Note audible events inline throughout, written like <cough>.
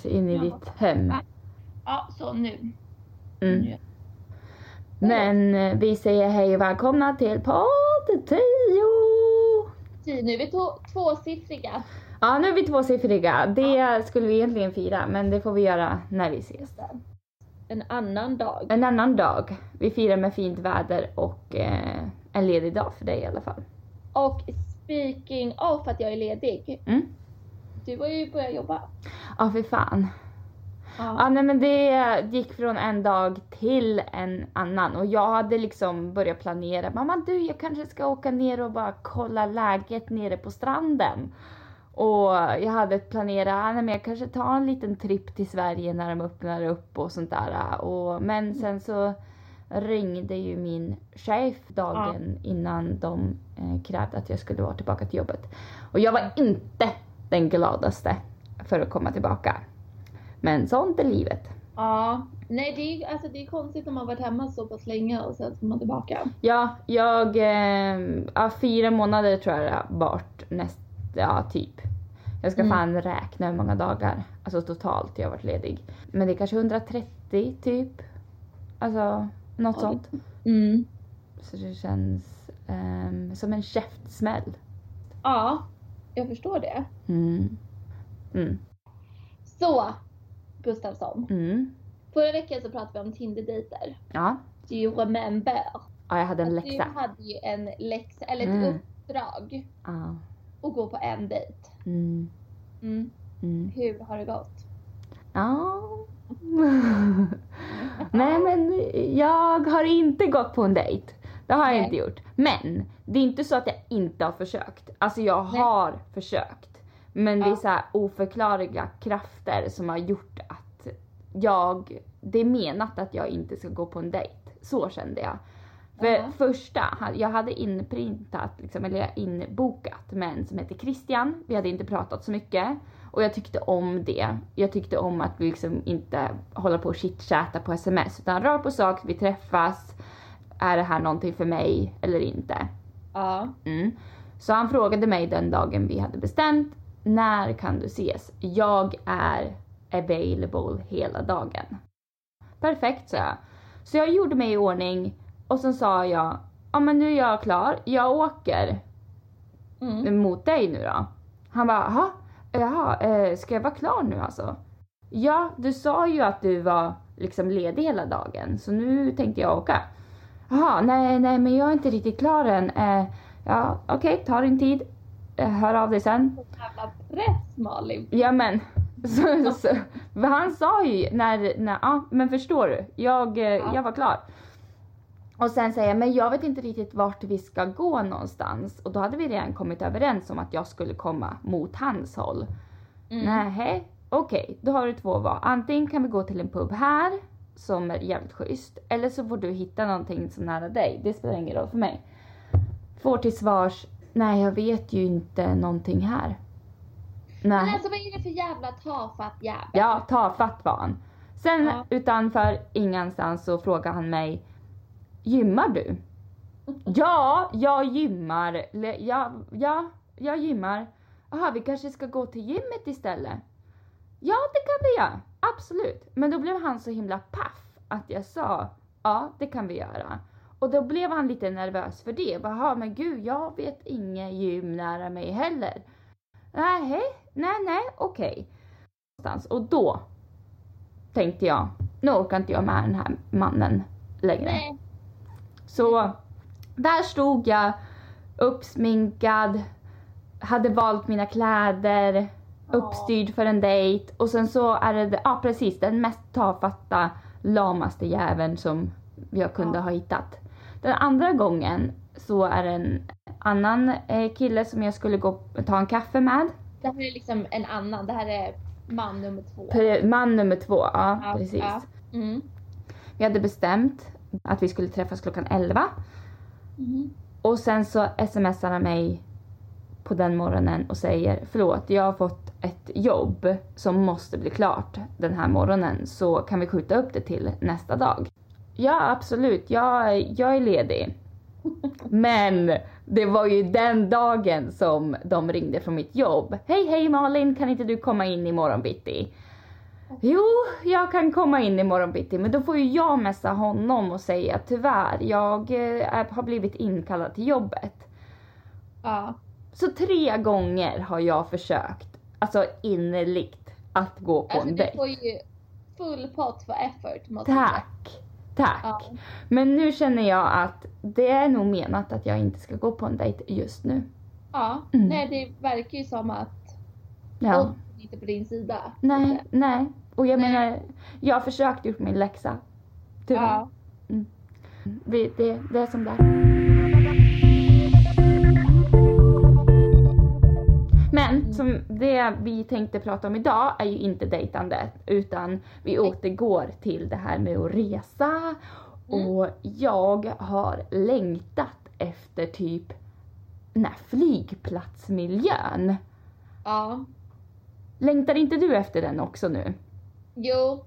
sig in i Ja. ditt hem. Ja, så nu. Mm. nu. Men eh, vi säger hej och välkomna till podd 10! Nu är vi två, tvåsiffriga. Ja, nu är vi tvåsiffriga. Det skulle vi egentligen fira, men det får vi göra när vi ses. En annan dag. En annan dag. Vi firar med fint väder och eh, en ledig dag för dig i alla fall. Och speaking of att jag är ledig. Mm. Du har ju börjat jobba. Ja, för fan. Ja. Ja, nej men det gick från en dag till en annan och jag hade liksom börjat planera. Mamma du, jag kanske ska åka ner och bara kolla läget nere på stranden. Och jag hade planerat, ah, nej men jag kanske tar en liten tripp till Sverige när de öppnar upp och sånt där. Och, men sen så ringde ju min chef dagen innan de eh, krävde att jag skulle vara tillbaka till jobbet. Och jag var inte den gladaste för att komma tillbaka. Men sånt är livet. ja. Nej det är alltså, det är konstigt om man varit hemma så pass länge och sen ska man tillbaka. Ja, jag... Eh, ja, fyra månader tror jag det har näst, ja typ. Jag ska Mm. fan räkna hur många dagar, alltså totalt jag har varit ledig. Men det är kanske 130 typ. Alltså något Oj. sånt. Mm. Så det känns ehm, som en käftsmäll. Ja, jag förstår det. Mm. Mm. Så, Gustafsson. Mm. Förra veckan så pratade vi om Tinder-dejter. Ja. Do you remember? ja, jag hade en läxa. Du hade ju en läxa, eller ett Mm. uppdrag Ja. att gå på en dejt. Mm. Mm. Mm. Hur har det gått? Ja. <laughs> Nej men jag har inte gått på en dejt. Det har jag Nej. inte gjort. Men det är inte så att jag inte har försökt. Alltså jag Nej. har försökt. Men det är Ja. så här oförklarliga krafter som har gjort att jag, det är menat att jag inte ska gå på en dejt. Så kände jag. För Ja. första, jag hade inprintat, liksom, eller inbokat med en som heter Christian. Vi hade inte pratat så mycket. Och jag tyckte om det. Jag tyckte om att vi liksom inte håller på och chitchatta på sms. Utan rakt på sak, vi träffas. Är det här någonting för mig eller inte? Ja. Mm. Så han frågade mig den dagen vi hade bestämt. När kan du ses? Jag är available hela dagen. Perfekt sa jag. Så jag gjorde mig i ordning och sen sa jag, ja men nu är jag klar, jag åker Mm. mot dig nu då. Han bara, jaha, jaha, eh, ska jag vara klar nu alltså? Ja, du sa ju att du var liksom ledig hela dagen, så nu tänkte jag åka. Jaha, nej, nej, men jag är inte riktigt klar än. Eh, ja, okej, ta din tid. Eh, hör av dig sen. Jävla press Malin. Ja men, <laughs> så, så, han sa ju när, när ja men förstår du, jag, eh, jag var klar. Och sen säger jag, men jag vet inte riktigt vart vi ska gå någonstans. Och då hade vi redan kommit överens om att jag skulle komma mot hans håll. Mm. Nej, okej, då har du två val. Antingen kan vi gå till en pub här, som är jävligt schysst. Eller så får du hitta någonting så nära dig. Det spelar ingen roll för mig. Får till svars, nej jag vet ju inte någonting här. Nej. Men alltså vad är det för jävla tafatt jävel? Ja, tafatt var han. Sen Ja. utanför ingenstans så frågade han mig, gymmar du? Ja, jag gymmar. Ja, ja, jag gymmar. Jaha, vi kanske ska gå till gymmet istället? Ja, det kan vi göra. Absolut. Men då blev han så himla paff att jag sa, ja, det kan vi göra. Och då blev han lite nervös för det. Jaha, men gud, jag vet inget gym nära mig heller. Nej, nej, nej, okej. Någonstans. Och då tänkte jag, nu orkar inte jag med den här mannen längre. Nej. Så där stod jag uppsminkad, hade valt mina kläder. Uppstyrd för en dejt och sen så är det, ja precis, den mest tafatta, lamaste jäveln som jag kunde ha hittat. Den andra gången så är det en annan eh, kille som jag skulle gå och ta en kaffe med. Det här är liksom en annan, det här är man nummer två. Man nummer två, ja, Ja, precis. ja. Mm. Vi hade bestämt att vi skulle träffas klockan 11 Mm. och sen så smsar han mig på den morgonen och säger förlåt, jag har fått ett jobb som måste bli klart den här morgonen så kan vi skjuta upp det till nästa dag? Ja, absolut, jag, jag är ledig. <laughs> Men det var ju den dagen som de ringde från mitt jobb. Hej, hej Malin, kan inte du komma in imorgon bitti? Jo, jag kan komma in imorgon bitti, men då får ju jag messa honom och säga tyvärr, jag eh, är- har blivit inkallad till jobbet. Ja. Så tre gånger har jag försökt, alltså innerligt, att gå på Alltså en du dejt. får ju full pott för effort måste jag säga. Tack, tack. Ja. Men nu känner jag att det är nog menat att jag inte ska gå på en dejt just nu. ja. Mm. Nej det verkar ju som att Ja. är inte på din sida. Nej, nej. Och jag Nej. menar, jag har försökt gjort min läxa. Tyvärr. Ja. Det, det, det är som det är. Men som det vi tänkte prata om idag är ju inte dejtande utan vi återgår till det här med att resa och jag har längtat efter typ den här flygplatsmiljön. ja. Längtar inte du efter den också nu? Jo,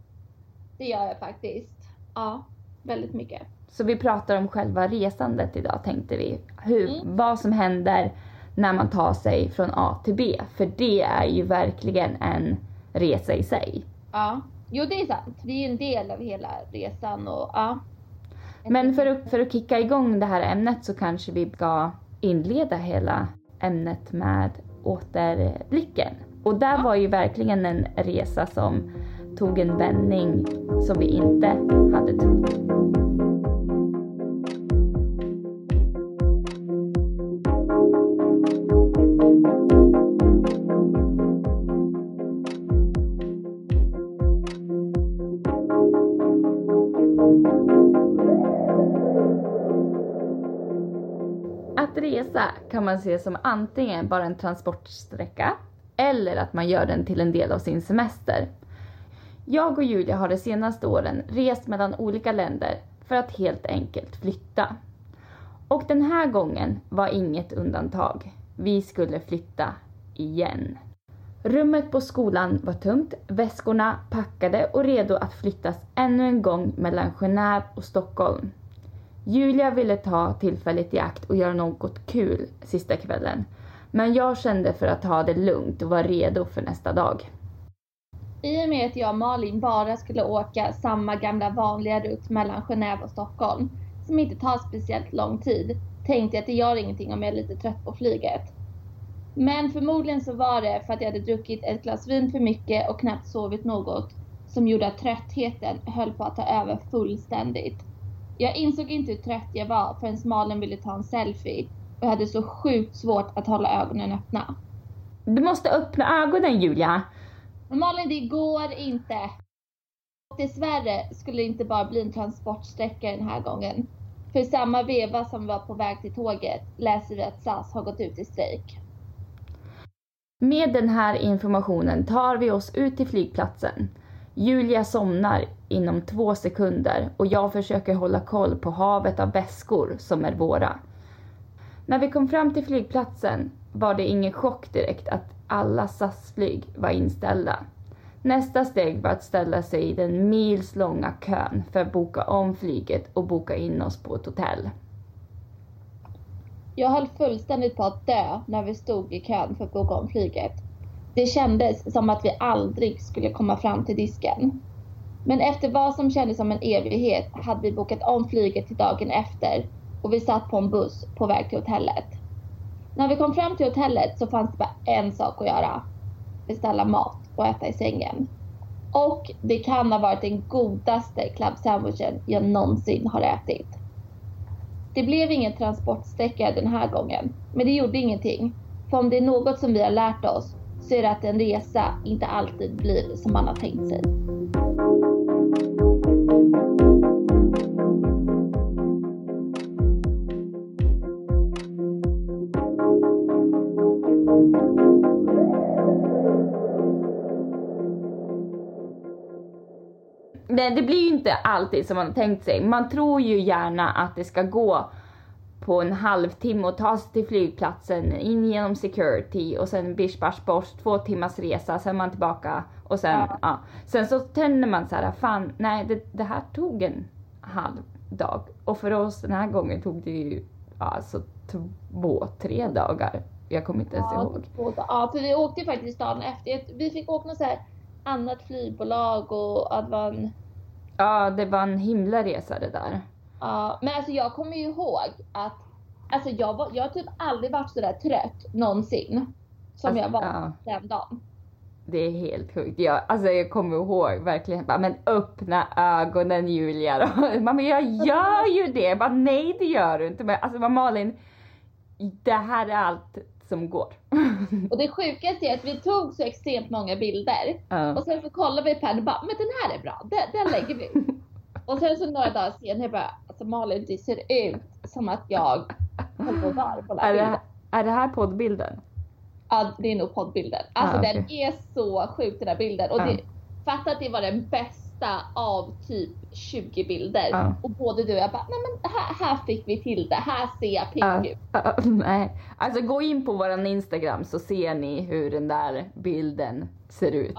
det gör jag faktiskt. Ja, väldigt mycket. Så vi pratar om själva resandet idag tänkte vi. Hur, Mm. Vad som händer när man tar sig från A till B. För det är ju verkligen en resa i sig. Ja. Jo, det är sant. Det är ju en del av hela resan och ja. Men för att, för att kicka igång det här ämnet så kanske vi ska inleda hela ämnet med återblicken. Och där Ja. var ju verkligen en resa som tog en vändning som vi inte hade trott. Man se som antingen bara en transportsträcka eller att man gör den till en del av sin semester. Jag och Julia har de senaste åren rest mellan olika länder för att helt enkelt flytta. Och den här gången var inget undantag. Vi skulle flytta igen. Rummet på skolan var tömt, väskorna packade och redo att flyttas ännu en gång mellan Genève och Stockholm. Julia ville ta tillfället i akt och göra något kul sista kvällen. Men jag kände för att ta det lugnt och var redo för nästa dag. I och med att jag och Malin bara skulle åka samma gamla vanliga rutt mellan Genève och Stockholm, som inte tar speciellt lång tid, tänkte jag att det gör ingenting om jag är lite trött på flyget. Men förmodligen så var det för att jag hade druckit ett glas vin för mycket och knappt sovit något som gjorde att tröttheten höll på att ta över fullständigt. Jag insåg inte hur trött jag var förrän Malin ville ta en selfie och jag hade så sjukt svårt att hålla ögonen öppna. Du måste öppna ögonen Julia! Men Malin, det går inte. Och dessvärre skulle det inte bara bli en transportsträcka den här gången. För i samma veva som vi var på väg till tåget läser vi att SAS har gått ut i strejk. Med den här informationen tar vi oss ut till flygplatsen. Julia somnar inom två sekunder och jag försöker hålla koll på havet av väskor som är våra. När vi kom fram till flygplatsen var det ingen chock direkt att alla SAS-flyg var inställda. Nästa steg var att ställa sig i den milslånga kön för att boka om flyget och boka in oss på ett hotell. Jag höll fullständigt på att dö när vi stod i kön för att boka om flyget. Det kändes som att vi aldrig skulle komma fram till disken. Men efter vad som kändes som en evighet hade vi bokat om flyget till dagen efter och vi satt på en buss på väg till hotellet. När vi kom fram till hotellet så fanns det bara en sak att göra. Beställa mat och äta i sängen. Och det kan ha varit den godaste club sandwichen jag någonsin har ätit. Det blev ingen transportsträcka den här gången, men det gjorde ingenting. För om det är något som vi har lärt oss så är det att en resa inte alltid blir som man har tänkt sig. Men det blir ju inte alltid som man har tänkt sig. Man tror ju gärna att det ska gå på en halvtimme och ta sig till flygplatsen, in genom security och sen bish bash bosh, två timmars resa, sen man tillbaka och sen, ja. Ja. Sen så känner man så här, fan, nej det, det här tog en halv dag. Och för oss den här gången tog det ju alltså två, tre dagar. Jag kommer inte ens Ja, ihåg. två ja, för vi åkte ju faktiskt dagen efter. Vi fick åka något så här annat flygbolag och att var en Ja, det var en himla resa det där. Ja, men alltså jag kommer ju ihåg att alltså jag, var, jag har typ aldrig varit så där trött någonsin som Alltså, jag var ja. den dagen. Det är helt sjukt. Jag, alltså jag kommer ihåg verkligen bara, men öppna ögonen Julia då. <laughs> Man, men jag gör ju det. Jag bara, nej det gör du inte. Men alltså men Malin, det här är allt som går. <laughs> Och det sjukaste är att vi tog så extremt många bilder Ja. och sen så kollade vi på den och bara, men den här är bra, den, den lägger vi. <laughs> och sen så några dagar senare bara, alltså Malin det ser ut som att jag håller på att den Är, det, är det här poddbilden? Ja, det är nog poddbilden. Alltså Ah, den okej. är så sjuk den här bilden. Och Ja. det, fatta att det var den bästa av typ 20 bilder. Ja. Och både du och jag bara, nej men här, här fick vi till det, här ser jag pigg Ja. ut. Ja, <laughs> nej. Alltså gå in på våran Instagram så ser ni hur den där bilden ser ut.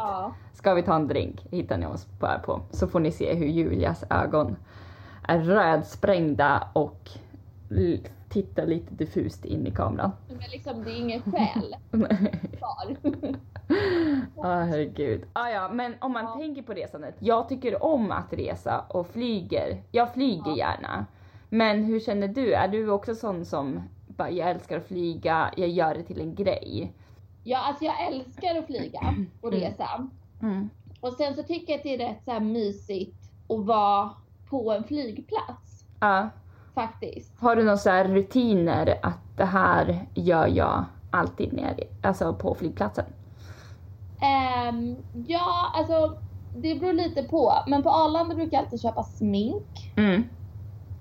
Ska vi ta en drink hittar ni oss bara på. Så får ni se hur Julias ögon är rödsprängda och tittar lite diffust in i kameran. Men liksom det är ingen själ <laughs> kvar. <laughs> Ja herregud. Ah, ja, men om man Ja. tänker på resandet. Jag tycker om att resa och flyger. Jag flyger Ja. gärna. Men hur känner du? Är du också sån som bara, jag älskar att flyga, jag gör det till en grej? ja, alltså jag älskar att flyga och Mm. resa. Mm. Och sen så tycker jag att det är rätt så här mysigt att vara på en flygplats. Ja. Faktiskt. Har du några så här rutiner att det här gör jag alltid när alltså på flygplatsen? Ehm, ja, alltså det beror lite på. Men på Arlanda brukar jag alltid köpa smink. Mm.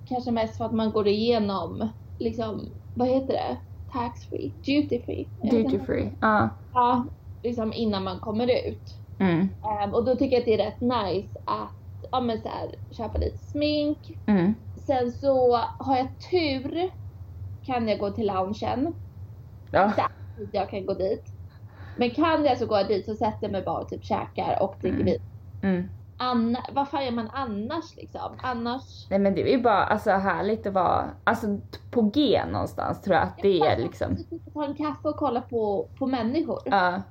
Kanske mest för att man går igenom, liksom, vad heter det? Tax free? Duty free? Duty free. Ja. Ja, liksom innan man kommer ut. Mm. Ehm, och då tycker jag att det är rätt nice att ja, men så här, köpa lite smink. Mm. Sen så har jag tur kan jag gå till loungen. Ja. Så att jag kan gå dit. Men kan jag så går jag dit så sätter jag mig bara och typ käkar och dricker Mm. vin. Mm. Anna, vad fan gör man annars liksom? Annars? Nej men det är ju bara alltså, härligt att vara alltså, på G någonstans tror jag att det är liksom. Ta en kaffe och kolla på, på människor. Ja.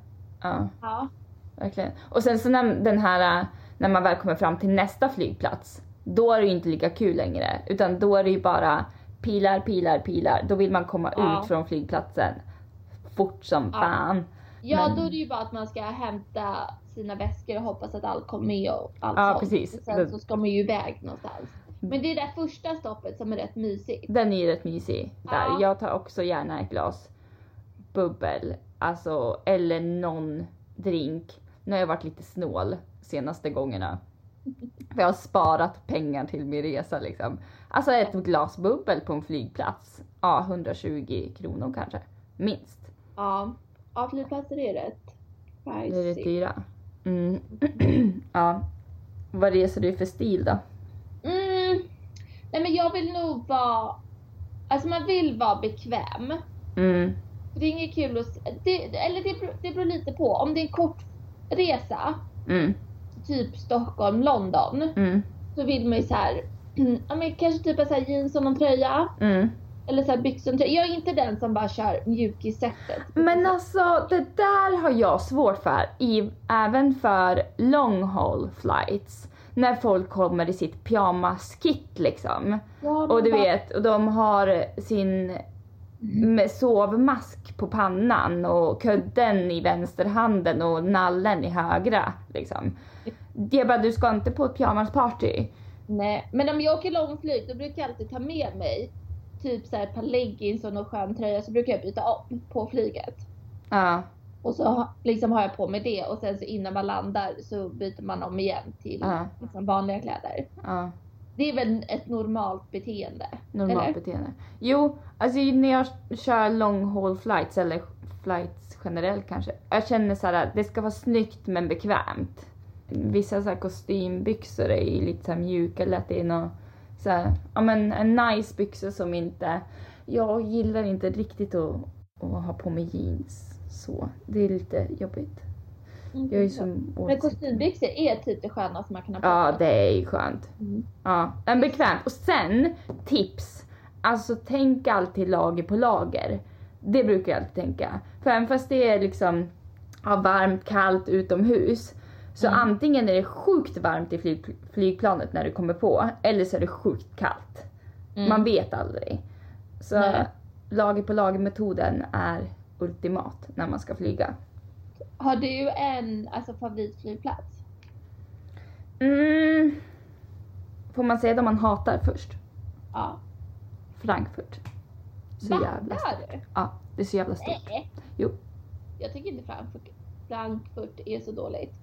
Ja. Ja. Verkligen. Och sen så när den här, när man väl kommer fram till nästa flygplats, då är det ju inte lika kul längre. Utan då är det ju bara pilar, pilar, pilar. Då vill man komma Ja. ut från flygplatsen fort som Ja. fan. Ja, Men- då är det ju bara att man ska hämta sina väskor och hoppas att allt kommer med och allt Ja, sånt. precis. Och sen Det- så ska man ju iväg någonstans. Men det är det första stoppet som är rätt mysigt. Den är ju rätt mysig. Där. Ja. Jag tar också gärna ett glas bubbel, alltså eller någon drink. Nu har jag varit lite snål senaste gångerna. För jag har sparat pengar till min resa liksom. Alltså ett glas bubbel på en flygplats. Ja, 120 kronor kanske. Minst. Ja, ja flygplatser är rätt Det är rätt dyra. Mm. <clears throat> ja. Vad reser du för stil då? Mm. Nej men jag vill nog vara, alltså man vill vara bekväm. Mm. Det är inget kul att, det, eller det, beror- det beror lite på. Om det är en kort resa, Mm. Typ Stockholm, London, Mm. så vill man ju så här, <clears throat> ja men kanske typ så här jeans och någon tröja. Mm. Eller så här byxor och tröja. Jag är inte den som bara kör mjukissättet. Men alltså det där har jag svårt för, i, även för long haul flights. När folk kommer i sitt pyjamaskit liksom. Ja, Och du bara- vet, och de har sin med sovmask på pannan och kudden i vänsterhanden och nallen i högra liksom. Det är bara, du ska inte på ett pyjamasparty. Nej, men om jag åker långflyg då brukar jag alltid ta med mig typ så här ett par leggings och någon skön tröja så brukar jag byta om på flyget. Ja, Och så liksom har jag på mig det och sen så innan man landar så byter man om igen till Ja. liksom vanliga kläder. ja. Det är väl ett normalt beteende? Normalt eller? beteende. Jo, alltså när jag kör long haul flights eller flights generellt kanske. Jag känner så här, det ska vara snyggt men bekvämt. vissa så här kostymbyxor är ju lite så här mjuka, eller att det är någon så här, ja men en nice byxa som inte, jag gillar inte riktigt att, att ha på mig jeans så. Det är lite jobbigt. Jag är så Men kostymbyxor är typ det skönaste man kan ha på Ja, sig. det är ju skönt. Mm. Ja, men bekvämt. Och sen, tips. Alltså tänk alltid lager på lager. Det brukar jag alltid tänka. För även fast det är liksom ja, varmt, kallt utomhus. Så Mm. antingen är det sjukt varmt i flyg, flygplanet när du kommer på. Eller så är det sjukt kallt. Mm. Man vet aldrig. Så Nej. lager på lager metoden är ultimat när man ska flyga. Har du en alltså, favoritflygplats? Mm. Får man säga de man hatar först? Ja. Frankfurt. Så Va? jävla stort. Du? Ja, det är så jävla stort. Nej. Jo. Jag tycker inte Frankfurt, Frankfurt är så dåligt.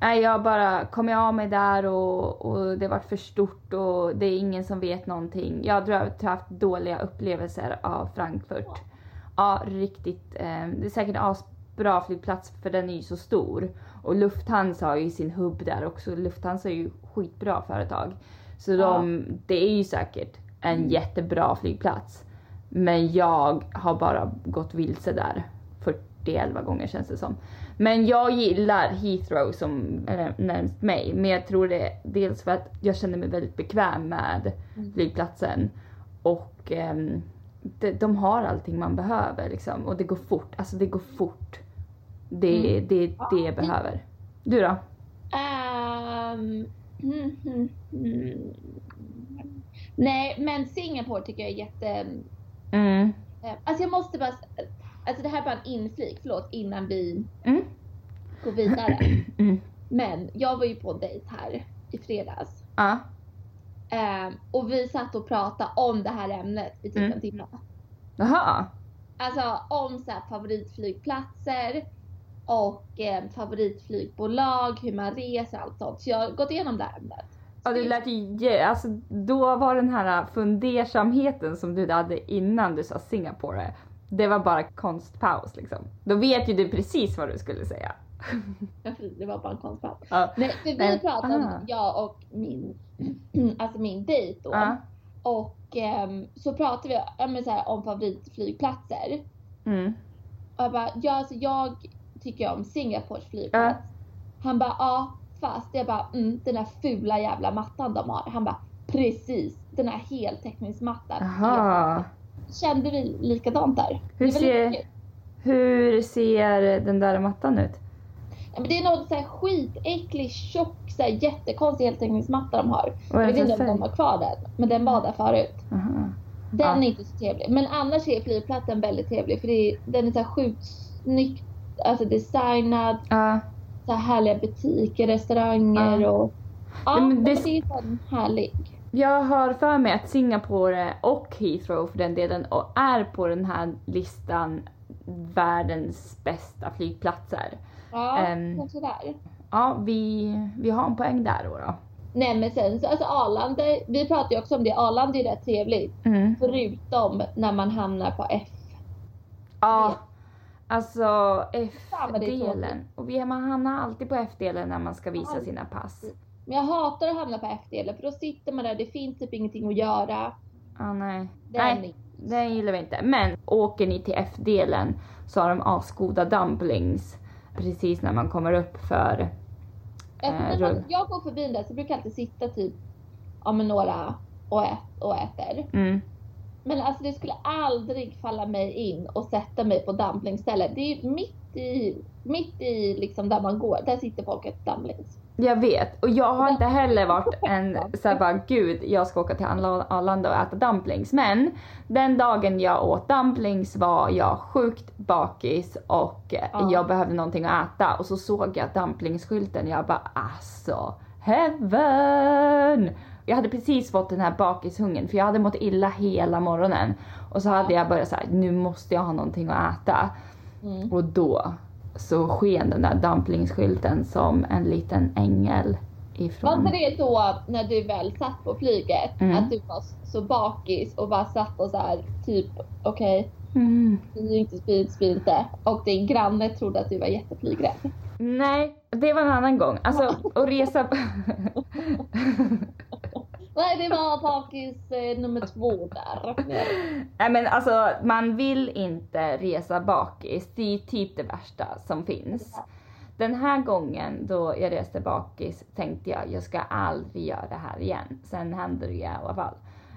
Nej, jag bara kom jag av mig där och, och det var för stort och det är ingen som vet någonting. Jag har haft dåliga upplevelser av Frankfurt. Ja, riktigt. Eh, det är säkert en asbra flygplats för den är ju så stor. Och Lufthansa har ju sin hubb där också. Lufthansa är ju skitbra företag. Så de, det är ju säkert en jättebra flygplats. Men jag har bara gått vilse där 40-11 gånger känns det som. Men jag gillar Heathrow som är närmst mig. Men jag tror det dels för att jag känner mig väldigt bekväm med Mm. flygplatsen. Och ehm, de, de har allting man behöver liksom. Och det går fort. Alltså det går fort. Det är det, det jag behöver. Du då? Ehm, mm, mm, mm. Nej, men Singapore tycker jag är jätte... Mm. eh, Alltså jag måste bara... Alltså det här är bara en inflik, förlåt, innan vi Mm. går vidare. <clears throat> Mm. Men jag var ju på en dejt här i fredags. Ja. Ehm, och vi satt och pratade om det här ämnet i typ Mm. en timme. Jaha. Alltså om så här, favoritflygplatser och eh, favoritflygbolag, hur man reser, allt sånt. Så jag har gått igenom det här ämnet. Ja, det lät ju, alltså, då var den här fundersamheten som du hade innan du sa Singapore, det var bara konstpaus liksom. Då vet ju du precis vad du skulle säga. Det var bara en konstpaus. Ja. Nej, för vi Men- pratade, ah. jag och min, <clears throat> alltså min dejt då. Ja. Och ehm, så pratade vi ja, men så här, om favoritflygplatser. Mm. Och jag bara, ja alltså jag tycker om Singapores flygplats. Han bara, ja fast. Jag bara, mm, den där fula jävla mattan de har. Han bara, precis. Den här heltäckningsmattan. Jaha. Kände vi likadant där? Hur ser-. Hur ser den där mattan ut? Ja, men det är någon så här skitäcklig, tjock, så här jättekonstig heltäckningsmatta de har. Jag vet inte om de har kvar den, men den var där förut. Aha. Den Ja. är inte så trevlig. Men annars är flygplatsen väldigt trevlig för är, den är så här sjukt snyggt alltså designad. Ja. Så här härliga butiker, restauranger Ja. och... Ja, men det- det, är sån härlig. Jag har för mig att Singapore och Heathrow för den delen och är på den här listan världens bästa flygplatser. Ja, Ehm. kanske där. Ja, vi, vi har en poäng där då. då. Nej men sen så alltså Arlanda, vi pratade ju också om det, Arlanda är rätt trevligt. Mm. Förutom när man hamnar på F. Ja, alltså F-delen. Och vi, man hamnar alltid på F-delen när man ska visa Alltid. sina pass. Men jag hatar att hamna på F-delen för då sitter man där, det finns typ ingenting att göra. Ah, nej. Den nej, det gillar vi inte. Men åker ni till F-delen så har de asgoda dumplings precis när man kommer upp för... Efter Eh, jag går förbi den där så brukar jag alltid sitta typ ja, men några och, ät, och äter. Mm. Men alltså det skulle aldrig falla mig in och sätta mig på dumplingstället. Det är mitt i, mitt i liksom där man går, där sitter folk och äter dumplings. Jag vet. Och jag har inte heller varit en såhär bara gud jag ska åka till Arla- Arlanda och äta dumplings. Men den dagen jag åt dumplings var jag sjukt bakis och eh, Ja. jag behövde någonting att äta. Och så såg jag dumplingsskylten jag bara alltså heaven! Jag hade precis fått den här bakishungern för jag hade mått illa hela morgonen. Och så hade jag börjat såhär, nu måste jag ha någonting att äta. Mm. Och då så sken den där dumplingsskylten som en liten ängel Var ifrån... inte det då när du väl satt på flyget Mm. att du var så bakis och bara satt och så här typ okej Mm. Spy inte, spy inte, spy inte. Och din granne trodde att du var jätteflygrädd. Nej, det var en annan gång. Alltså att resa... <laughs> <laughs> Nej, det var bakis eh, nummer två där. Nej men alltså man vill inte resa bakis. Det är typ det värsta som finns. Den här gången då jag reste bakis tänkte jag jag ska aldrig göra det här igen. Sen hände det i alla fall.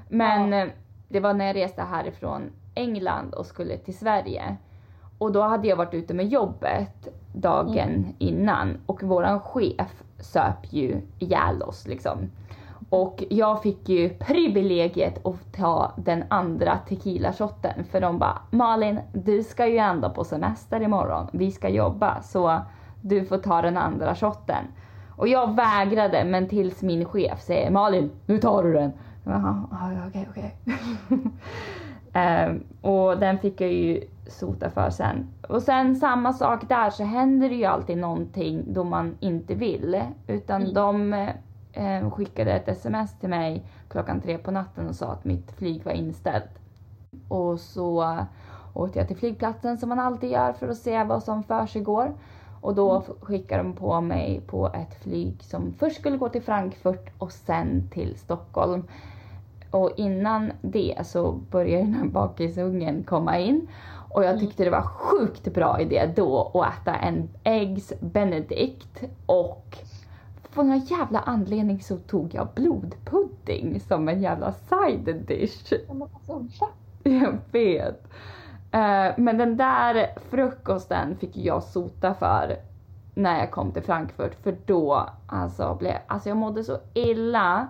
Men eh, det var när jag reste härifrån England och skulle till Sverige. Och då hade jag varit ute med jobbet dagen innan och våran chef söp ju ihjäl oss liksom. Och jag fick ju privilegiet att ta den andra tequila-shotten för de bara Malin, du ska ju ändå på semester imorgon. Vi ska jobba så du får ta den andra shotten. Och jag vägrade men tills min chef säger Malin, nu tar du den. Jaha, ja, okej, okej. <laughs> Ehm, och den fick jag ju sota för sen. Och sen samma sak där så händer det ju alltid någonting då man inte vill. Utan Mm. de eh, skickade ett sms till mig klockan tre på natten och sa att mitt flyg var inställt. Och så åkte jag till flygplatsen som man alltid gör för att se vad som för sig går. Och då skickade de på mig på ett flyg som först skulle gå till Frankfurt och sen till Stockholm. Och innan det så började den här bakisungen komma in. Och jag tyckte det var sjukt bra idé då att äta en Eggs Benedict och för någon jävla anledning så tog jag blodpudding som en jävla side dish. Alltså? Jag vet. Eh, men den där frukosten fick jag sota för när jag kom till Frankfurt för då alltså, blev, alltså jag mådde så illa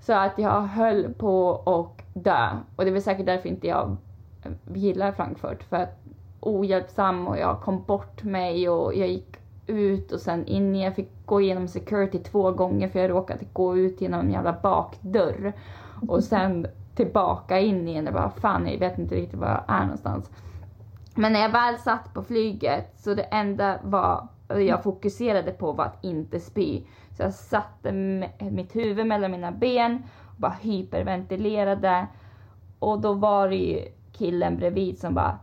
så att jag höll på att dö. Och det är väl säkert därför inte jag eh, gillar Frankfurt för att ohjälpsam och jag kom bort mig och jag gick ut och sen in jag fick gå igenom security två gånger för jag råkade gå ut genom en jävla bakdörr och sen tillbaka in igen Jag bara fan jag vet inte riktigt var jag är någonstans. Men när jag väl satt på flyget så det enda var jag fokuserade på var att inte spy. Så jag satte mitt huvud mellan mina ben och bara hyperventilerade. Och då var det ju killen bredvid som bara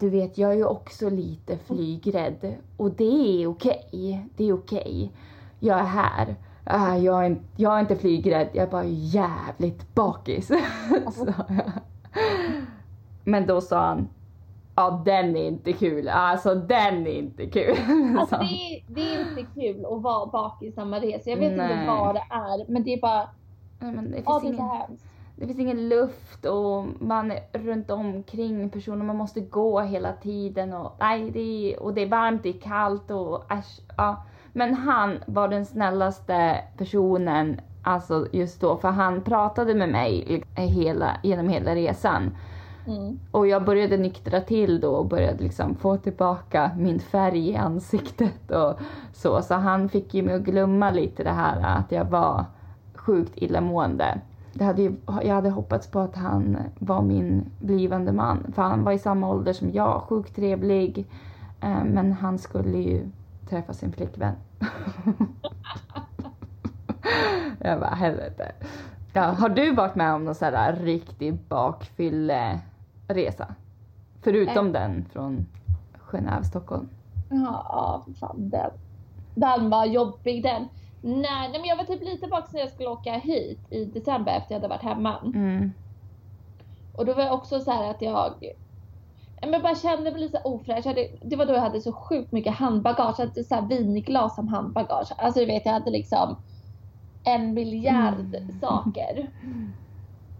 du vet, jag är ju också lite flygrädd och det är okej. Det är okej. Jag är här. Äh, jag, är, inte- jag är inte flygrädd, jag är bara jävligt bakis. <laughs> sa jag. Men då sa han, ja den är inte kul. Alltså den är inte kul. <laughs> Alltså det, är- det är inte kul att vara bakis samma resa. Jag vet inte Nej. vad det är, men det är bara, Nej, det, ja det är så hemskt. Det finns ingen luft och man är runt omkring personer. Man måste gå hela tiden och, nej, det är, och det är varmt, det är kallt och äsch, ja. Men han var den snällaste personen alltså just då för han pratade med mig hela, genom hela resan. Mm. Och jag började nyktra till då och började liksom få tillbaka min färg i ansiktet och så. Så han fick ju mig att glömma lite det här att jag var sjukt illamående. Det hade ju, jag hade hoppats på att han var min blivande man. För han var i samma ålder som jag, sjukt trevlig. Eh, Men han skulle ju träffa sin flickvän. <laughs> jag bara helvete. Ja, har du varit med om någon sån här riktig bakfylleresa? Förutom den från Genève, Stockholm. Ja, fan den. Den var jobbig den. Nej, nej men jag var typ lite bakis när jag skulle åka hit i december efter jag hade varit hemma. Mm. Och då var jag också så här att jag Ja, men jag bara kände mig lite ofräsch. Jag hade, det var då jag hade så sjukt mycket handbagage. Jag hade så här vinglas som handbagage. Alltså du vet jag hade liksom en miljard Mm. saker.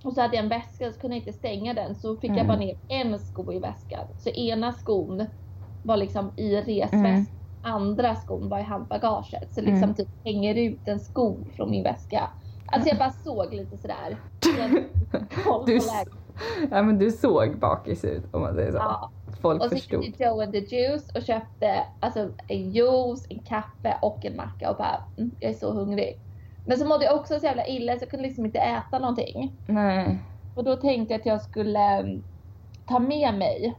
Och så hade jag en väska så kunde jag inte stänga den så fick jag Mm. bara ner en sko i väskan. Så ena skon var liksom i resväskan. Andra skon var i handbagaget. Så liksom Mm. typ hänger ut en sko från min väska. Alltså jag bara såg lite sådär. <laughs> Du, ja, men du såg bakis ut om man säger så. Ja. Folk Och så förstod. gick jag till Joe and the Juice och köpte alltså, en juice, en kaffe och en macka och bara mm, jag är så hungrig. Men så mådde jag också så jävla illa så jag kunde liksom inte äta någonting. Nej. Och då tänkte jag att jag skulle mm, ta med mig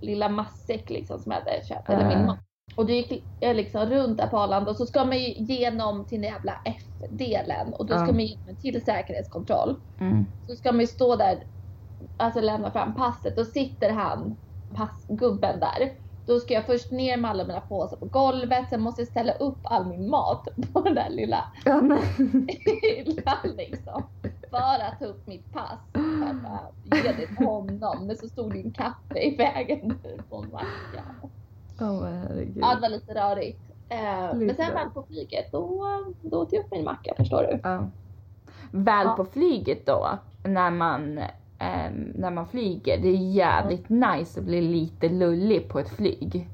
lilla matsäck liksom som jag hade köpt, eller min Äh. mat. Och då gick liksom runt där på Arlanda och så ska man ju igenom till den jävla F-delen och då ska Ja. man igenom en till säkerhetskontroll. Mm. Så ska man ju stå där alltså lämna fram passet, då sitter han, passgubben där. Då ska jag först ner med alla mina påsar på golvet, sen måste jag ställa upp all min mat <laughs> på den där lilla Ja, hyllan liksom. För att ta upp mitt pass. Jag bara, ge det till honom. Men så stod en kaffe i vägen <laughs> på en macka. Åh herregud. Ja, det var lite rörigt. Eh, men Lite sen väl på flyget, då, då åt jag upp min macka förstår du. Ja. Väl Ja. på flyget då, när man, ehm, när man flyger, det är jävligt nice att bli lite lullig på ett flyg.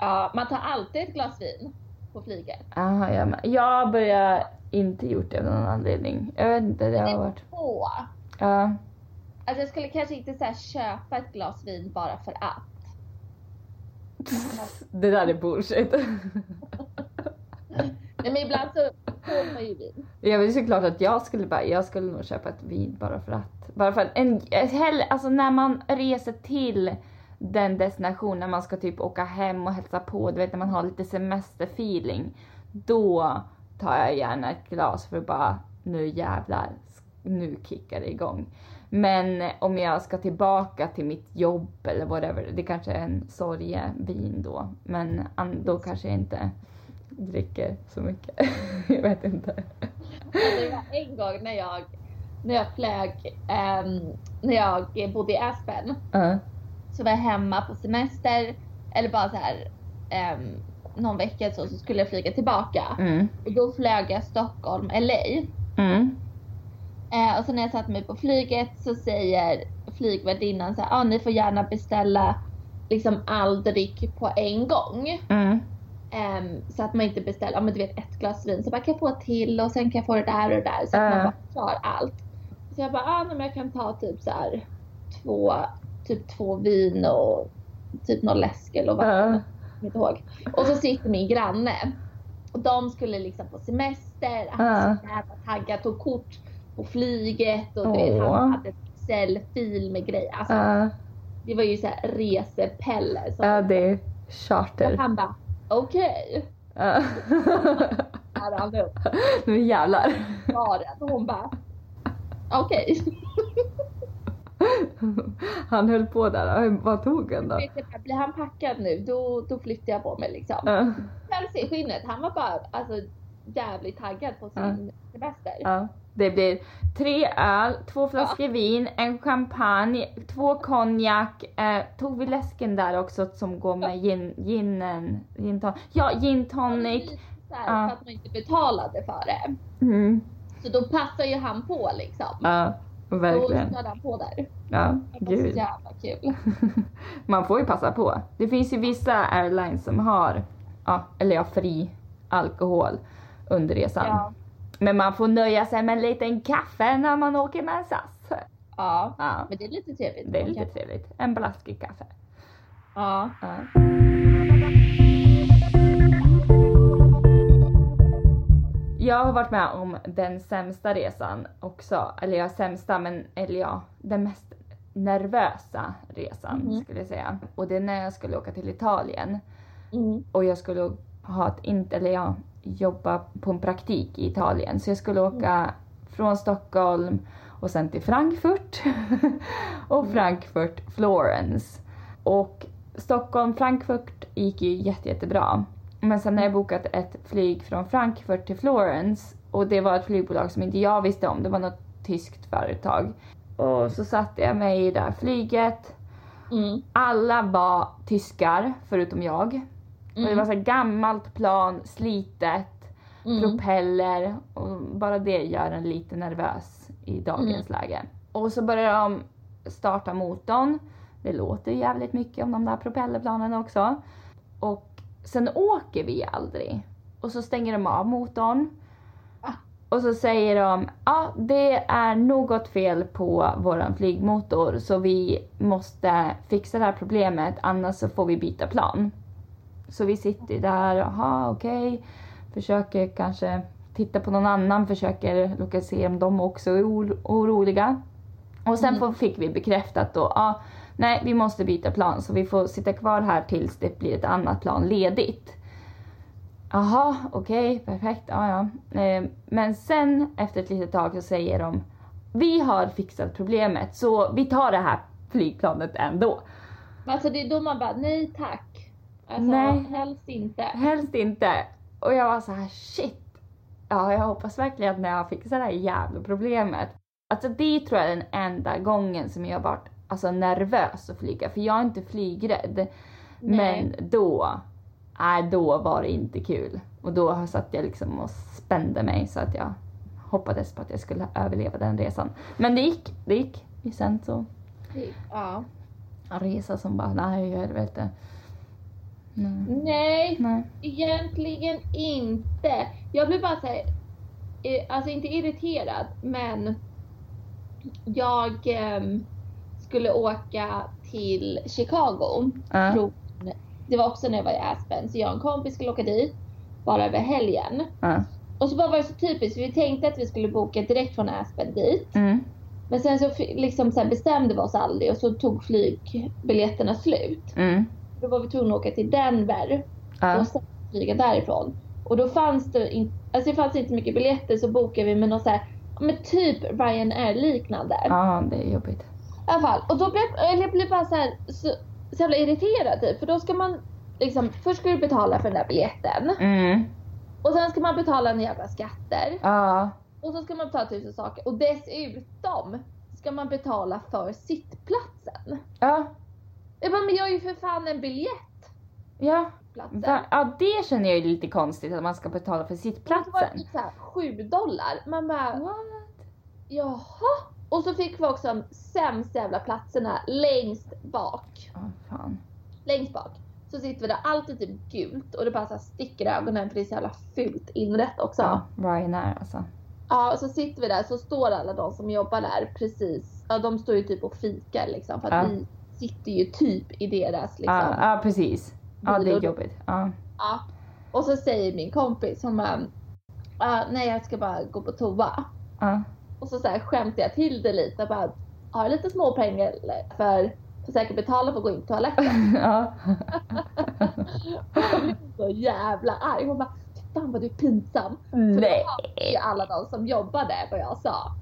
Ja, man tar alltid ett glas vin på flyget. Aha, jag, jag börjar inte gjort det av någon anledning. Jag vet inte, det har varit... Två. Ja. Alltså jag skulle kanske inte så köpa ett glas vin bara för att. Det där är bullshit. Nej men ibland så får man ju vin. Jag vill såklart att jag skulle bara, jag skulle nog köpa ett vin bara för att. Bara för att en, hell, alltså när man reser till den destinationen, när man ska typ åka hem och hälsa på, du vet när man har lite semesterfeeling. Då tar jag gärna ett glas för att bara, nu jävlar, nu kickar det igång. Men om jag ska tillbaka till mitt jobb eller whatever, det kanske är en sorgevin då. Men då kanske jag inte dricker så mycket. <laughs> jag vet inte. Det var en gång när jag, när jag flög, ehm, när jag bodde i Aspen. Ja. Så var jag hemma på semester. Eller bara så här ehm, någon vecka så, så skulle jag flyga tillbaka. Mm. Och då flög jag Stockholm, LA. Mm. Eh, och så när jag satte mig på flyget så säger flygvärdinnan så här, ah, ni får gärna beställa liksom all dryck på en gång. Mm. Ehm, så att man inte beställer, ja men du vet ett glas vin så bara kan få ett till och sen kan jag få det där och det där så att Ja. man bara tar allt. Så jag bara, ah, men jag kan ta typ så här två, typ två vin och typ någon läsk eller vad Ja. jag kommer ihåg. Och så sitter min granne och de skulle liksom på semester, han var Ja. så jävla taggad, tog kort på flyget och du vet han hade Excel-fil med grejer. Alltså, Ja. Det var ju så här resepelle. Ja, det är och charter. han bara, okej. Ja. Här han upp <laughs> nu jävlar. och hon bara okej. <laughs> Han höll på där. Vad tog han då? Vet Blir han packad nu då, då flyttar jag på mig liksom. Ja. Päls i skinnet. Han var bara alltså, jävligt taggad på sin semester. Ja. Det blir tre öl, två flaskor vin, en champagne, två konjak. Eh, tog vi läsken där också som går med gin, ginen? Gin ton, ja, gin tonic. Ja. För att man inte betalade för det. Mm. Så då passar ju han på liksom. Ja, Då verkligen. körde han på där. Ja, Det var så gud. jävla kul. <laughs> Man får ju passa på. Det finns ju vissa airlines som har, ja, eller ja, fri alkohol under resan. Ja. Men man får nöja sig med en liten kaffe när man åker med SAS. ja. Ja, Men det är lite trevligt. det är lite trevligt. En blaskig kaffe. Ja. Ja. Jag har varit med om den sämsta resan också. Eller ja, sämsta, men eller ja, den mest nervösa resan Mhm. skulle jag säga. Och det är när jag skulle åka till Italien. Mm. och jag skulle ha ett, inte, eller ja, jobba på en praktik i Italien. Så jag skulle åka från Stockholm och sen till Frankfurt <laughs> och Frankfurt, Florence. Och Stockholm, Frankfurt gick ju jätte, jättebra. Men sen har jag bokat ett flyg från Frankfurt till Florence och det var ett flygbolag som inte jag visste om. Det var något tyskt företag. Och så satte jag mig i det här flyget. Mm. Alla var tyskar förutom jag. Och det var så här gammalt plan, slitet, Mm. propeller och bara det gör en lite nervös i dagens läge. Och så börjar de starta motorn. Det låter jävligt mycket om de där propellerplanen också. Och sen åker vi aldrig. Och så stänger de av motorn. Ah. Och så säger de, ja det är något fel på våran flygmotor så vi måste fixa det här problemet annars så får vi byta plan. Så vi sitter där, jaha okej, försöker kanske titta på någon annan, försöker lokalisera om de också är oro- oroliga. Och sen får, fick vi bekräftat då, ja, nej vi måste byta plan så vi får sitta kvar här tills det blir ett annat plan ledigt. Jaha, okej, perfekt, ja ja. Eh, Men sen efter ett litet tag så säger de, vi har fixat problemet så vi tar det här flygplanet ändå. Alltså det är då man bara, nej tack. Alltså Nej. helst inte. Helst inte. Och jag var så här shit. Ja, jag hoppas verkligen att när jag fixar det här jävla problemet. Alltså det tror jag är den enda gången som jag varit alltså, nervös att flyga. För jag är inte flygrädd. Nej. Men då, nej då var det inte kul. Och då satt jag liksom och spände mig så att jag hoppades på att jag skulle överleva den resan. Men det gick, det gick. Sen så, Ja. en resa som bara, nej helvete. Nej. Nej, nej. egentligen inte. Jag blev bara såhär, alltså inte irriterad, men jag ehm, skulle åka till Chicago. Ja. Från, det var också när jag var i Aspen, så jag och en kompis skulle åka dit bara över helgen. Ja. Och så bara var det så typiskt, vi tänkte att vi skulle boka direkt från Aspen dit. Mm. Men sen så liksom så bestämde vi oss aldrig och så tog flygbiljetterna slut. Mm. Då var vi tvungna att åka till Denver Ja. och sen flyga därifrån. Och då fanns det, in, alltså det fanns inte mycket biljetter så bokade vi med någon så här, men typ Ryanair liknande. ja, det är jobbigt. I alla fall. Och då blev jag blev bara så, här, så, så jävla irriterad typ. För då ska man liksom, först ska du betala för den där biljetten. Mm. Och sen ska man betala en jävla skatter. Ja. Och så ska man betala tusen saker. Och dessutom ska man betala för sittplatsen. Ja. Jag bara, men jag är ju för fan en biljett. Ja. Platsen. Va? ja, det känner jag är lite konstigt att man ska betala för var det sittplatsen. typ såhär 7 dollar. Man bara, What? jaha. Och så fick vi också de sämsta jävla platserna längst bak. Ja, fan. Längst bak. Så sitter vi där, allt är typ gult och det bara så sticker i ögonen för det är så jävla fult inrätt också. Ja, Ja. Ryanair alltså. och så sitter vi där så står alla de som jobbar där precis, ja de står ju typ och fikar liksom för att Ja. vi sitter ju typ i deras liksom. Ja, ja, precis. Ja, det är jobbigt. Ja. Och så säger min kompis, hon bara, ah, nej jag ska bara gå på toa. Och så, så här skämtar jag till det lite. Bara, har du lite småpengar för att säkert betala för att gå in på toaletten? <laughs> ja. <laughs> Hon blev så jävla arg. Hon bara, "Fy fan vad du är pinsam. För Nej. då hörde ju alla de som jobbade vad jag sa.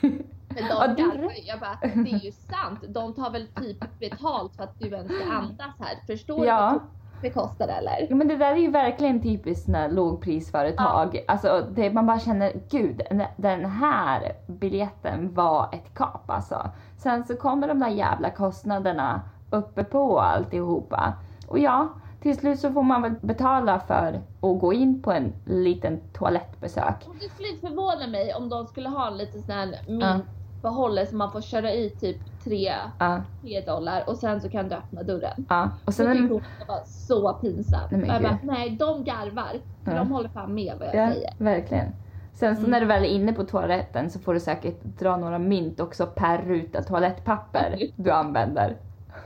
<laughs> Men Ja, de du- garvar ju. Jag bara, det är ju sant. De tar väl typ <laughs> betalt för att du ens ska andas här. Förstår Ja. du vad det kostar eller? Ja, men det där är ju verkligen typiskt här lågprisföretag. Alltså, det, man bara känner, gud, den här biljetten var ett kap alltså. Sen så kommer de där jävla kostnaderna uppe på alltihopa. Och ja, till slut så får man väl betala för att gå in på en liten toalettbesök. Och det skulle inte förvåna mig om de skulle ha en liten sån här Ja. Mintbehållare som man får köra i typ 3 Ja, 3 dollar och sen så kan du öppna dörren. ja. Och Så tyckte sen, hon att det var så pinsamt. Nej, jag bara, nej de garvar. För Ja. de håller fan med vad jag ja, säger. verkligen. Sen så Mm. när du väl är inne på toaletten så får du säkert dra några mynt också per ruta toalettpapper du använder.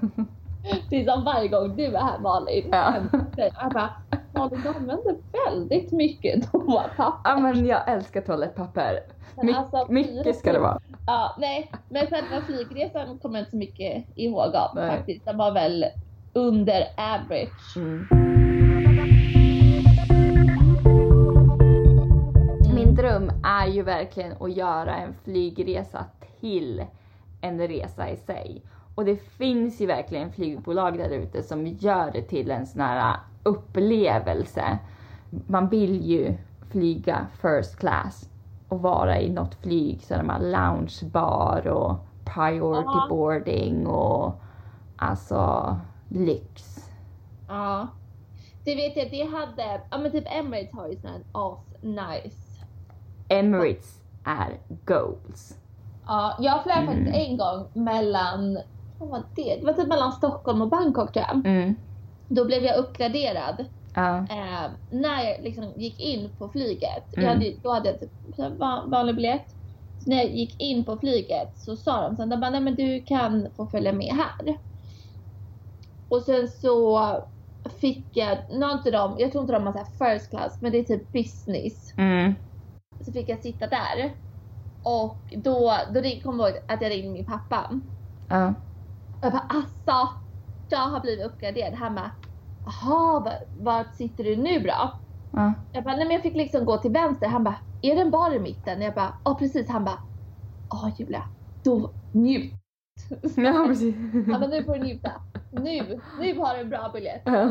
<laughs> Det är som varje gång du är här Malin. Ja. Jag bara, Malin du använder väldigt mycket toapapper. Ja men jag älskar toalettpapper. My- alltså, mycket ska det vara. Ja, nej. Men själva flygresan kommer jag inte så mycket ihåg av Nej. faktiskt. Den var väl under average. Mm. Mm. Min dröm är ju verkligen att göra en flygresa till en resa i sig. Och det finns ju verkligen flygbolag där ute som gör det till en sån här upplevelse. Man vill ju flyga first class och vara i något flyg så de har loungebar och priority boarding och alltså lyx. Ja. Det vet jag, det hade, ja men typ Emirates har ju sån här as nice. Emirates är goals. Ja, jag flög Mm. faktiskt en gång mellan, vad var det? Det var typ mellan Stockholm och Bangkok tror jag. Mm. Då blev jag uppgraderad Ja. eh, när jag liksom gick in på flyget. Jag Mm. hade, då hade jag typ vanlig biljett. Så när jag gick in på flyget så sa de sen, de bara, nej men du kan få följa med här. Och sen så fick jag, nu inte de, jag tror inte de har så här first class, men det är typ business. Mm. Så fick jag sitta där. Och då, då kom jag ihåg att jag ringde min pappa. Och jag bara alltså, jag har blivit uppgraderad. Han bara, jaha, var, var sitter du nu då? Ja. Jag bara, nej men jag fick liksom gå till vänster. Han bara, är det en bar i mitten? Jag bara, ja precis. Han bara, åh Julia, då njut. Ja precis. Ja men nu får du njuta. Nu, nu har du en bra biljett. Ja.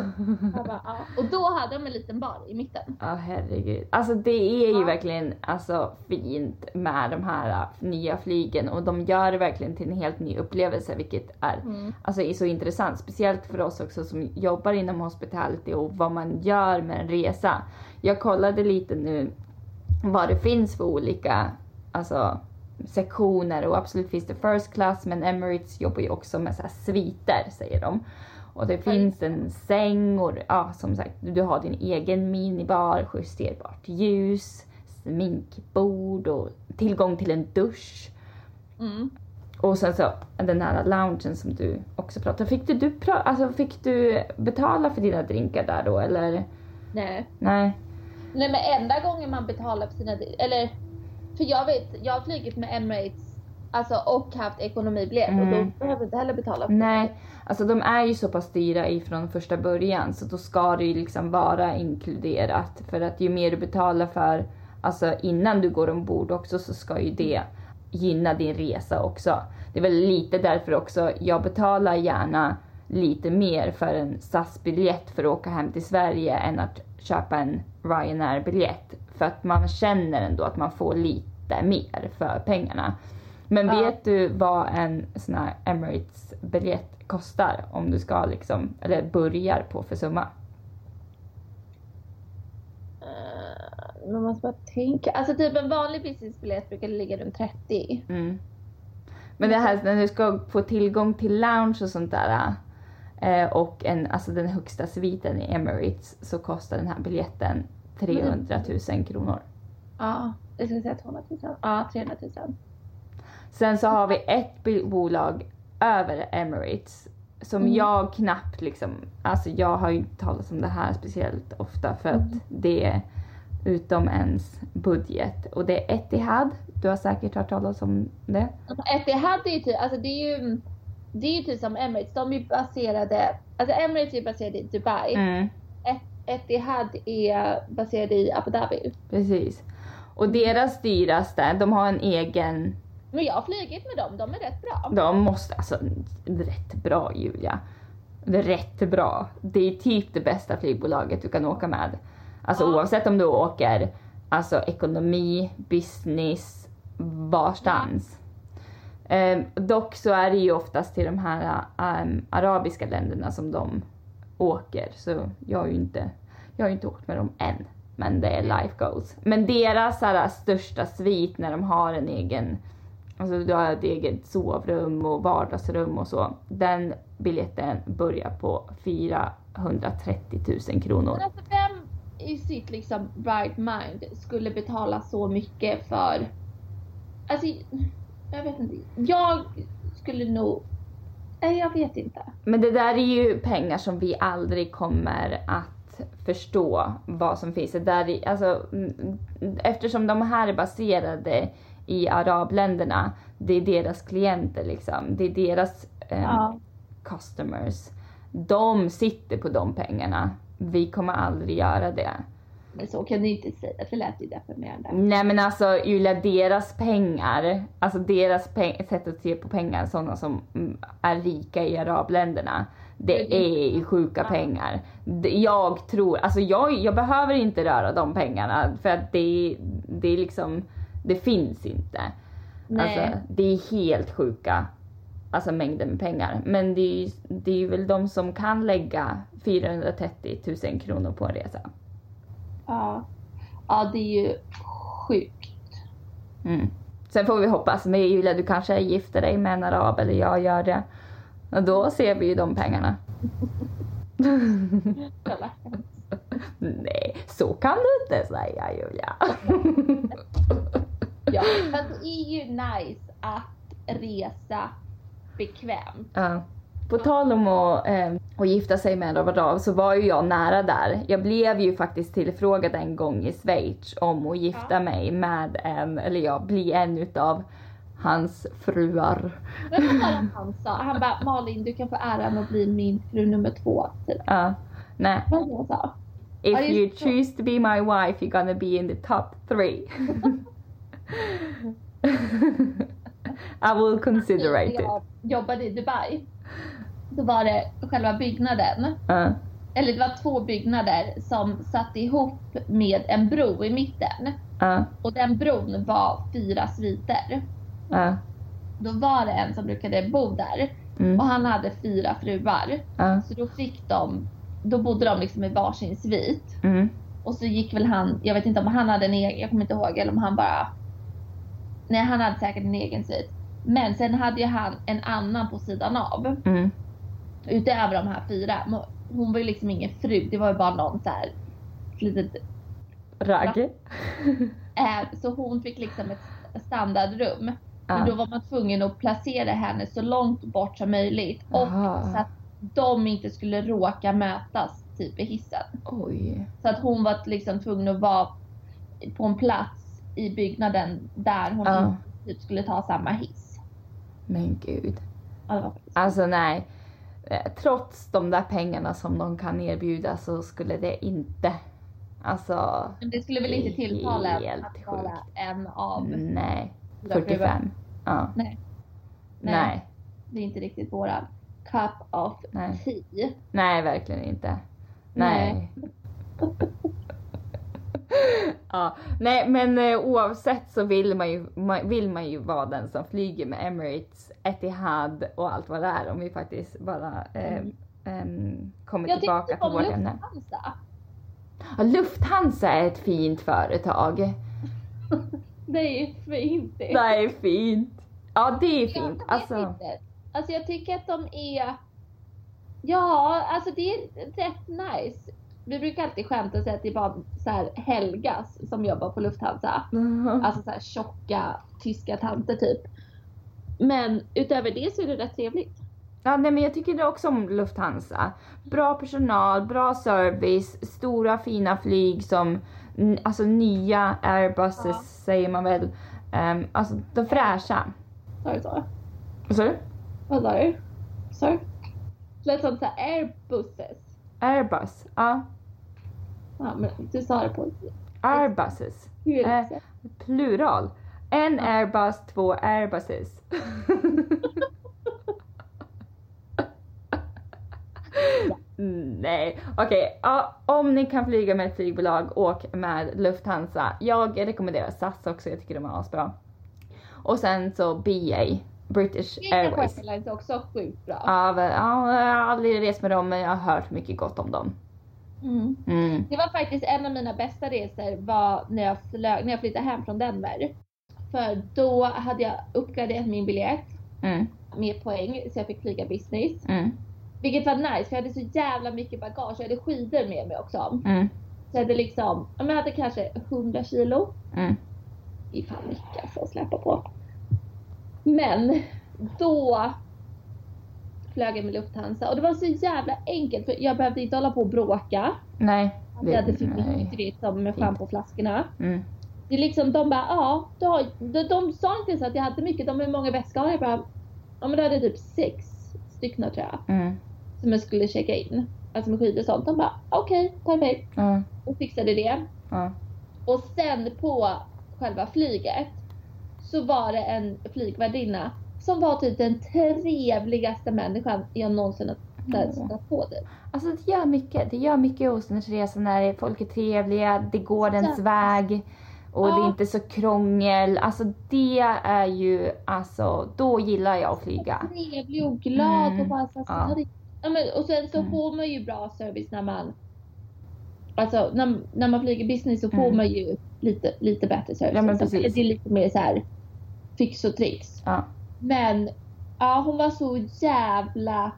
Bara, ja. Och då hade de en liten bar i mitten. Ja herregud. Alltså det är ju Ja. verkligen alltså, fint med de här äh, nya flygen och de gör det verkligen till en helt ny upplevelse vilket är, Mm. alltså, är så intressant. Speciellt för oss också som jobbar inom hospitality och vad man gör med en resa. Jag kollade lite nu vad det finns för olika alltså, sektioner och absolut finns det first class men Emirates jobbar ju också med så här sviter säger de. Och det finns en säng och ja, som sagt du har din egen minibar, justerbart ljus, sminkbord och tillgång till en dusch. Mm. Och sen så den här loungen som du också pratade Fick du, du, pra- alltså, fick du betala för dina drinkar där då eller? Nej. Nej. Nej men enda gången man betalar för sina, eller för jag vet, jag har flugit med Emirates alltså, och haft ekonomibiljett och Mm. då behöver jag inte heller betala för Nej, alltså de är ju så pass dyra ifrån första början så då ska det ju liksom vara inkluderat. För att ju mer du betalar för, alltså innan du går ombord också så ska ju det gynna din resa också. Det är väl lite därför också jag betalar gärna lite mer för en SAS-biljett för att åka hem till Sverige än att köpa en Ryanair-biljett. För att man känner ändå att man får lite mer för pengarna. Men Ja. vet du vad en sån här Emirates-biljett kostar om du ska liksom, eller börjar på för summa? Eh, Man måste bara tänka. Alltså typ en vanlig businessbiljett brukar ligga runt 30. Mm. Men det här när du ska få tillgång till lounge och sånt där eh, och en, alltså den högsta sviten i Emirates så kostar den här biljetten 300 000 kronor. Ja, jag skulle säga 200 000. Ja, 300 000. Sen så har vi ett bolag över Emirates som Mm. jag knappt liksom, alltså jag har ju inte talat om det här speciellt ofta för att Mm. det är utom ens budget och det är Etihad. Du har säkert hört talas om det? Alltså, Etihad är ju typ, alltså det är ju, det är ju typ som Emirates. De är baserade, alltså Emirates är ju baserade i Dubai. Mm, Etihad är baserade i Abu Dhabi. precis. Och deras dyraste, de har en egen, Men jag har flugit med dem, de är rätt bra. de måste, alltså rätt bra Julia. Rätt bra. Det är typ det bästa flygbolaget du kan åka med. Alltså Ja. oavsett om du åker alltså ekonomi, business, varstans. Ehm, dock så är det ju oftast till de här ehm, arabiska länderna som de åker. Så jag har ju inte, jag har ju inte åkt med dem än. Men det är life goals. Men deras här, största svit när de har en egen, alltså du har ett eget sovrum och vardagsrum och så. Den biljetten börjar på 430 000 kronor. Men alltså vem i sitt liksom right mind skulle betala så mycket för... Alltså, jag vet inte. Jag skulle nog... Nej, jag vet inte. Men det där är ju pengar som vi aldrig kommer att förstå vad som finns. Det där är, alltså, mm, eftersom de här är baserade i arabländerna, det är deras klienter liksom. Det är deras ehm, customers. De sitter på de pengarna. Vi kommer aldrig göra det. Men så kan du inte säga, det lät ju deprimerande. Nej men alltså Julia, deras pengar, alltså deras peng- sätt att se på pengar, sådana som mm, är rika i arabländerna. Det är ju sjuka pengar. Jag tror, alltså jag, jag behöver inte röra de pengarna för att det, det är liksom, det finns inte. Nej. Alltså, det är helt sjuka alltså mängder med pengar. Men det är, det är väl de som kan lägga 430 000 kronor på en resa. Ja. Ja, det är ju sjukt. Mm. Sen får vi hoppas med Julia, du kanske gifter dig med en arab eller jag gör det. Och då ser vi ju de pengarna. Nej, så kan du inte säga Julia. Ja, fast det är ju nice att resa bekvämt. Ja. På tal om att, eh, att gifta sig med arab så var ju jag nära där. Jag blev ju faktiskt tillfrågad en gång i Schweiz om att gifta Ja. mig med en, eller ja, bli en utav hans fruar. Vad var det han sa? Han bara Malin du kan få äran att bli min fru nummer två. Typ. Ja. Nej. Det? If you det. choose to be my wife you're gonna be in the top three. <laughs> <laughs> I will consider it. Jag jobbade i Dubai. Då var det själva byggnaden, Uh, eller det var två byggnader som satt ihop med en bro i mitten. uh, Och den bron var fyra sviter. uh, Då var det en som brukade bo där mm, och han hade fyra fruar. Så då fick de, då bodde de liksom i varsin svit. mm, Och så gick väl han, jag vet inte om han hade en egen, jag kommer inte ihåg, eller om han bara... Nej han hade säkert en egen svit. Men sen hade ju han en annan på sidan av. mm. Utöver de här fyra. Hon var ju liksom ingen fru, det var ju bara någon så här litet... Ragg. Eh, så hon fick liksom ett standardrum. Men då var man tvungen att placera henne så långt bort som möjligt. Och Aha. så att de inte skulle råka mötas typ i hissen. oj. Så att hon var liksom tvungen att vara på en plats i byggnaden där hon inte typ skulle ta samma hiss. Men gud. Alltså nej. Eh, Trots de där pengarna som de kan erbjuda så skulle det inte. Alltså. Men det skulle väl inte tilltala att vara en av Nej. fyra fruar. 45. Ja. Nej. Nej. Nej. Det är inte riktigt våran cup of Nej. tea. Nej, verkligen inte. Nej. Nej. Ja, nej men eh, oavsett så vill man, ju, vill man ju vara den som flyger med Emirates, Etihad och allt vad det är om vi faktiskt bara eh, ehm, kommer Jag tillbaka till vårt ämne. Lufthansa. Ja, Lufthansa är ett fint företag. <laughs> Det är ju fint det. Det är fint. Ja, det är fint. vet Alltså. Alltså jag tycker att de är... Ja, alltså det är rätt nice. Vi brukar alltid skämta och säga att det är bara så här Helgas som jobbar på Lufthansa. Alltså så här tjocka tyska tanter typ. Men utöver det så är det rätt trevligt. Ja, nej, men jag tycker det också om Lufthansa. Bra personal, bra service, stora fina flyg som alltså nya Airbuses Ja. säger man väl. Um, alltså de fräscha. Sa du så? Vad sa du? Vad sa du? Sorry? Lät som så här airbuses. Airbus. Ja, Ja, men du sa det på Airbuses. hur Eh. Plural. En Airbus, två Airbuses. Nej, okej. Ja, om ni kan flyga med ett flygbolag, åk med Lufthansa. Jag rekommenderar SAS också, jag tycker de är asbra. Och sen så BA, British Airways. Airways är också sjukt bra. Ja, jag har aldrig rest med dem men jag har hört mycket gott om dem. Mm. Mm. Det var faktiskt en av mina bästa resor var när jag, flög, när jag flyttade hem från Denver. För då hade jag uppgraderat min biljett Mm. med poäng så jag fick flyga business. Mm. Vilket var nice för jag hade så jävla mycket bagage. Jag hade skidor med mig också. Mm. Så jag hade liksom, jag hade kanske 100 kilo. Mm. Fan mycket alltså att släppa på. Men då flög jag med Lufthansa och det var så jävla enkelt för jag behövde inte hålla på och bråka. Nej. Jag hade för nej. mycket du vet, som med Fint. schampoflaskorna. Mm. Det är liksom, de bara, ja, du har, de, de sa inte ens att jag hade mycket, de hur många väskor har jag? bara, ja men du hade typ sex stycken tror jag, Mm. som jag skulle checka in. Alltså med skidor och sånt. De bara, okej, perfekt. Ja. Och fixade det. Ja. Och sen på själva flyget så var det en flygvärdinna som var typ den trevligaste människan jag någonsin har stött på. Typ. Alltså det gör mycket. Det gör mycket hos en resa när folk är trevliga, det går ens Ja. väg och det är Ja. inte så krångel. Alltså det är ju, alltså då gillar jag att flyga. Trevlig och glad Mm. och bara så Ja. ja. ja, men, Och sen så Mm. får man ju bra service när man Alltså när, när man flyger business så får Mm. man ju lite, lite bättre service. Ja, men liksom. precis. Det är lite mer så här fix och tricks. Ja. Men ja, hon var så jävla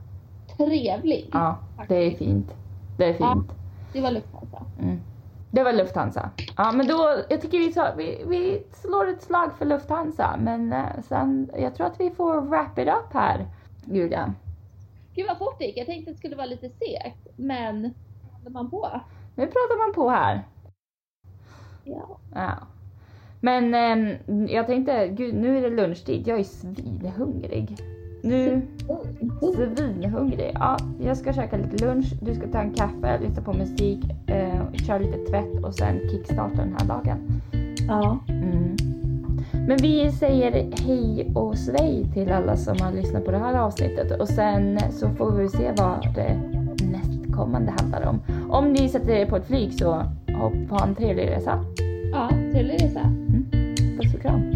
trevlig. Ja, det är fint. Det är fint. Det var Lufthansa. Mm. Det var Lufthansa. Ja men då, jag tycker vi, tar, vi, vi slår ett slag för Lufthansa. Men eh, sen, jag tror att vi får wrap it up här. Julia. Gud vad fort det gick. Jag tänkte att det skulle vara lite segt. Men håller man på? Nu pratar man på här. Ja. ja. Men äm, jag tänkte, gud nu är det lunchtid. Jag är svinhungrig. Nu, mm. svinhungrig. Ja, jag ska käka lite lunch, du ska ta en kaffe, lyssna på musik, eh, köra lite tvätt och sen kickstarta den här dagen. Ja. Mm. Men vi säger hej och svej till alla som har lyssnat på det här avsnittet och sen så får vi se vad det nästkommande handlar om. Om ni sätter er på ett flyg så och ha en trevlig resa. Ja, trevlig resa. Mm. Puss och kram.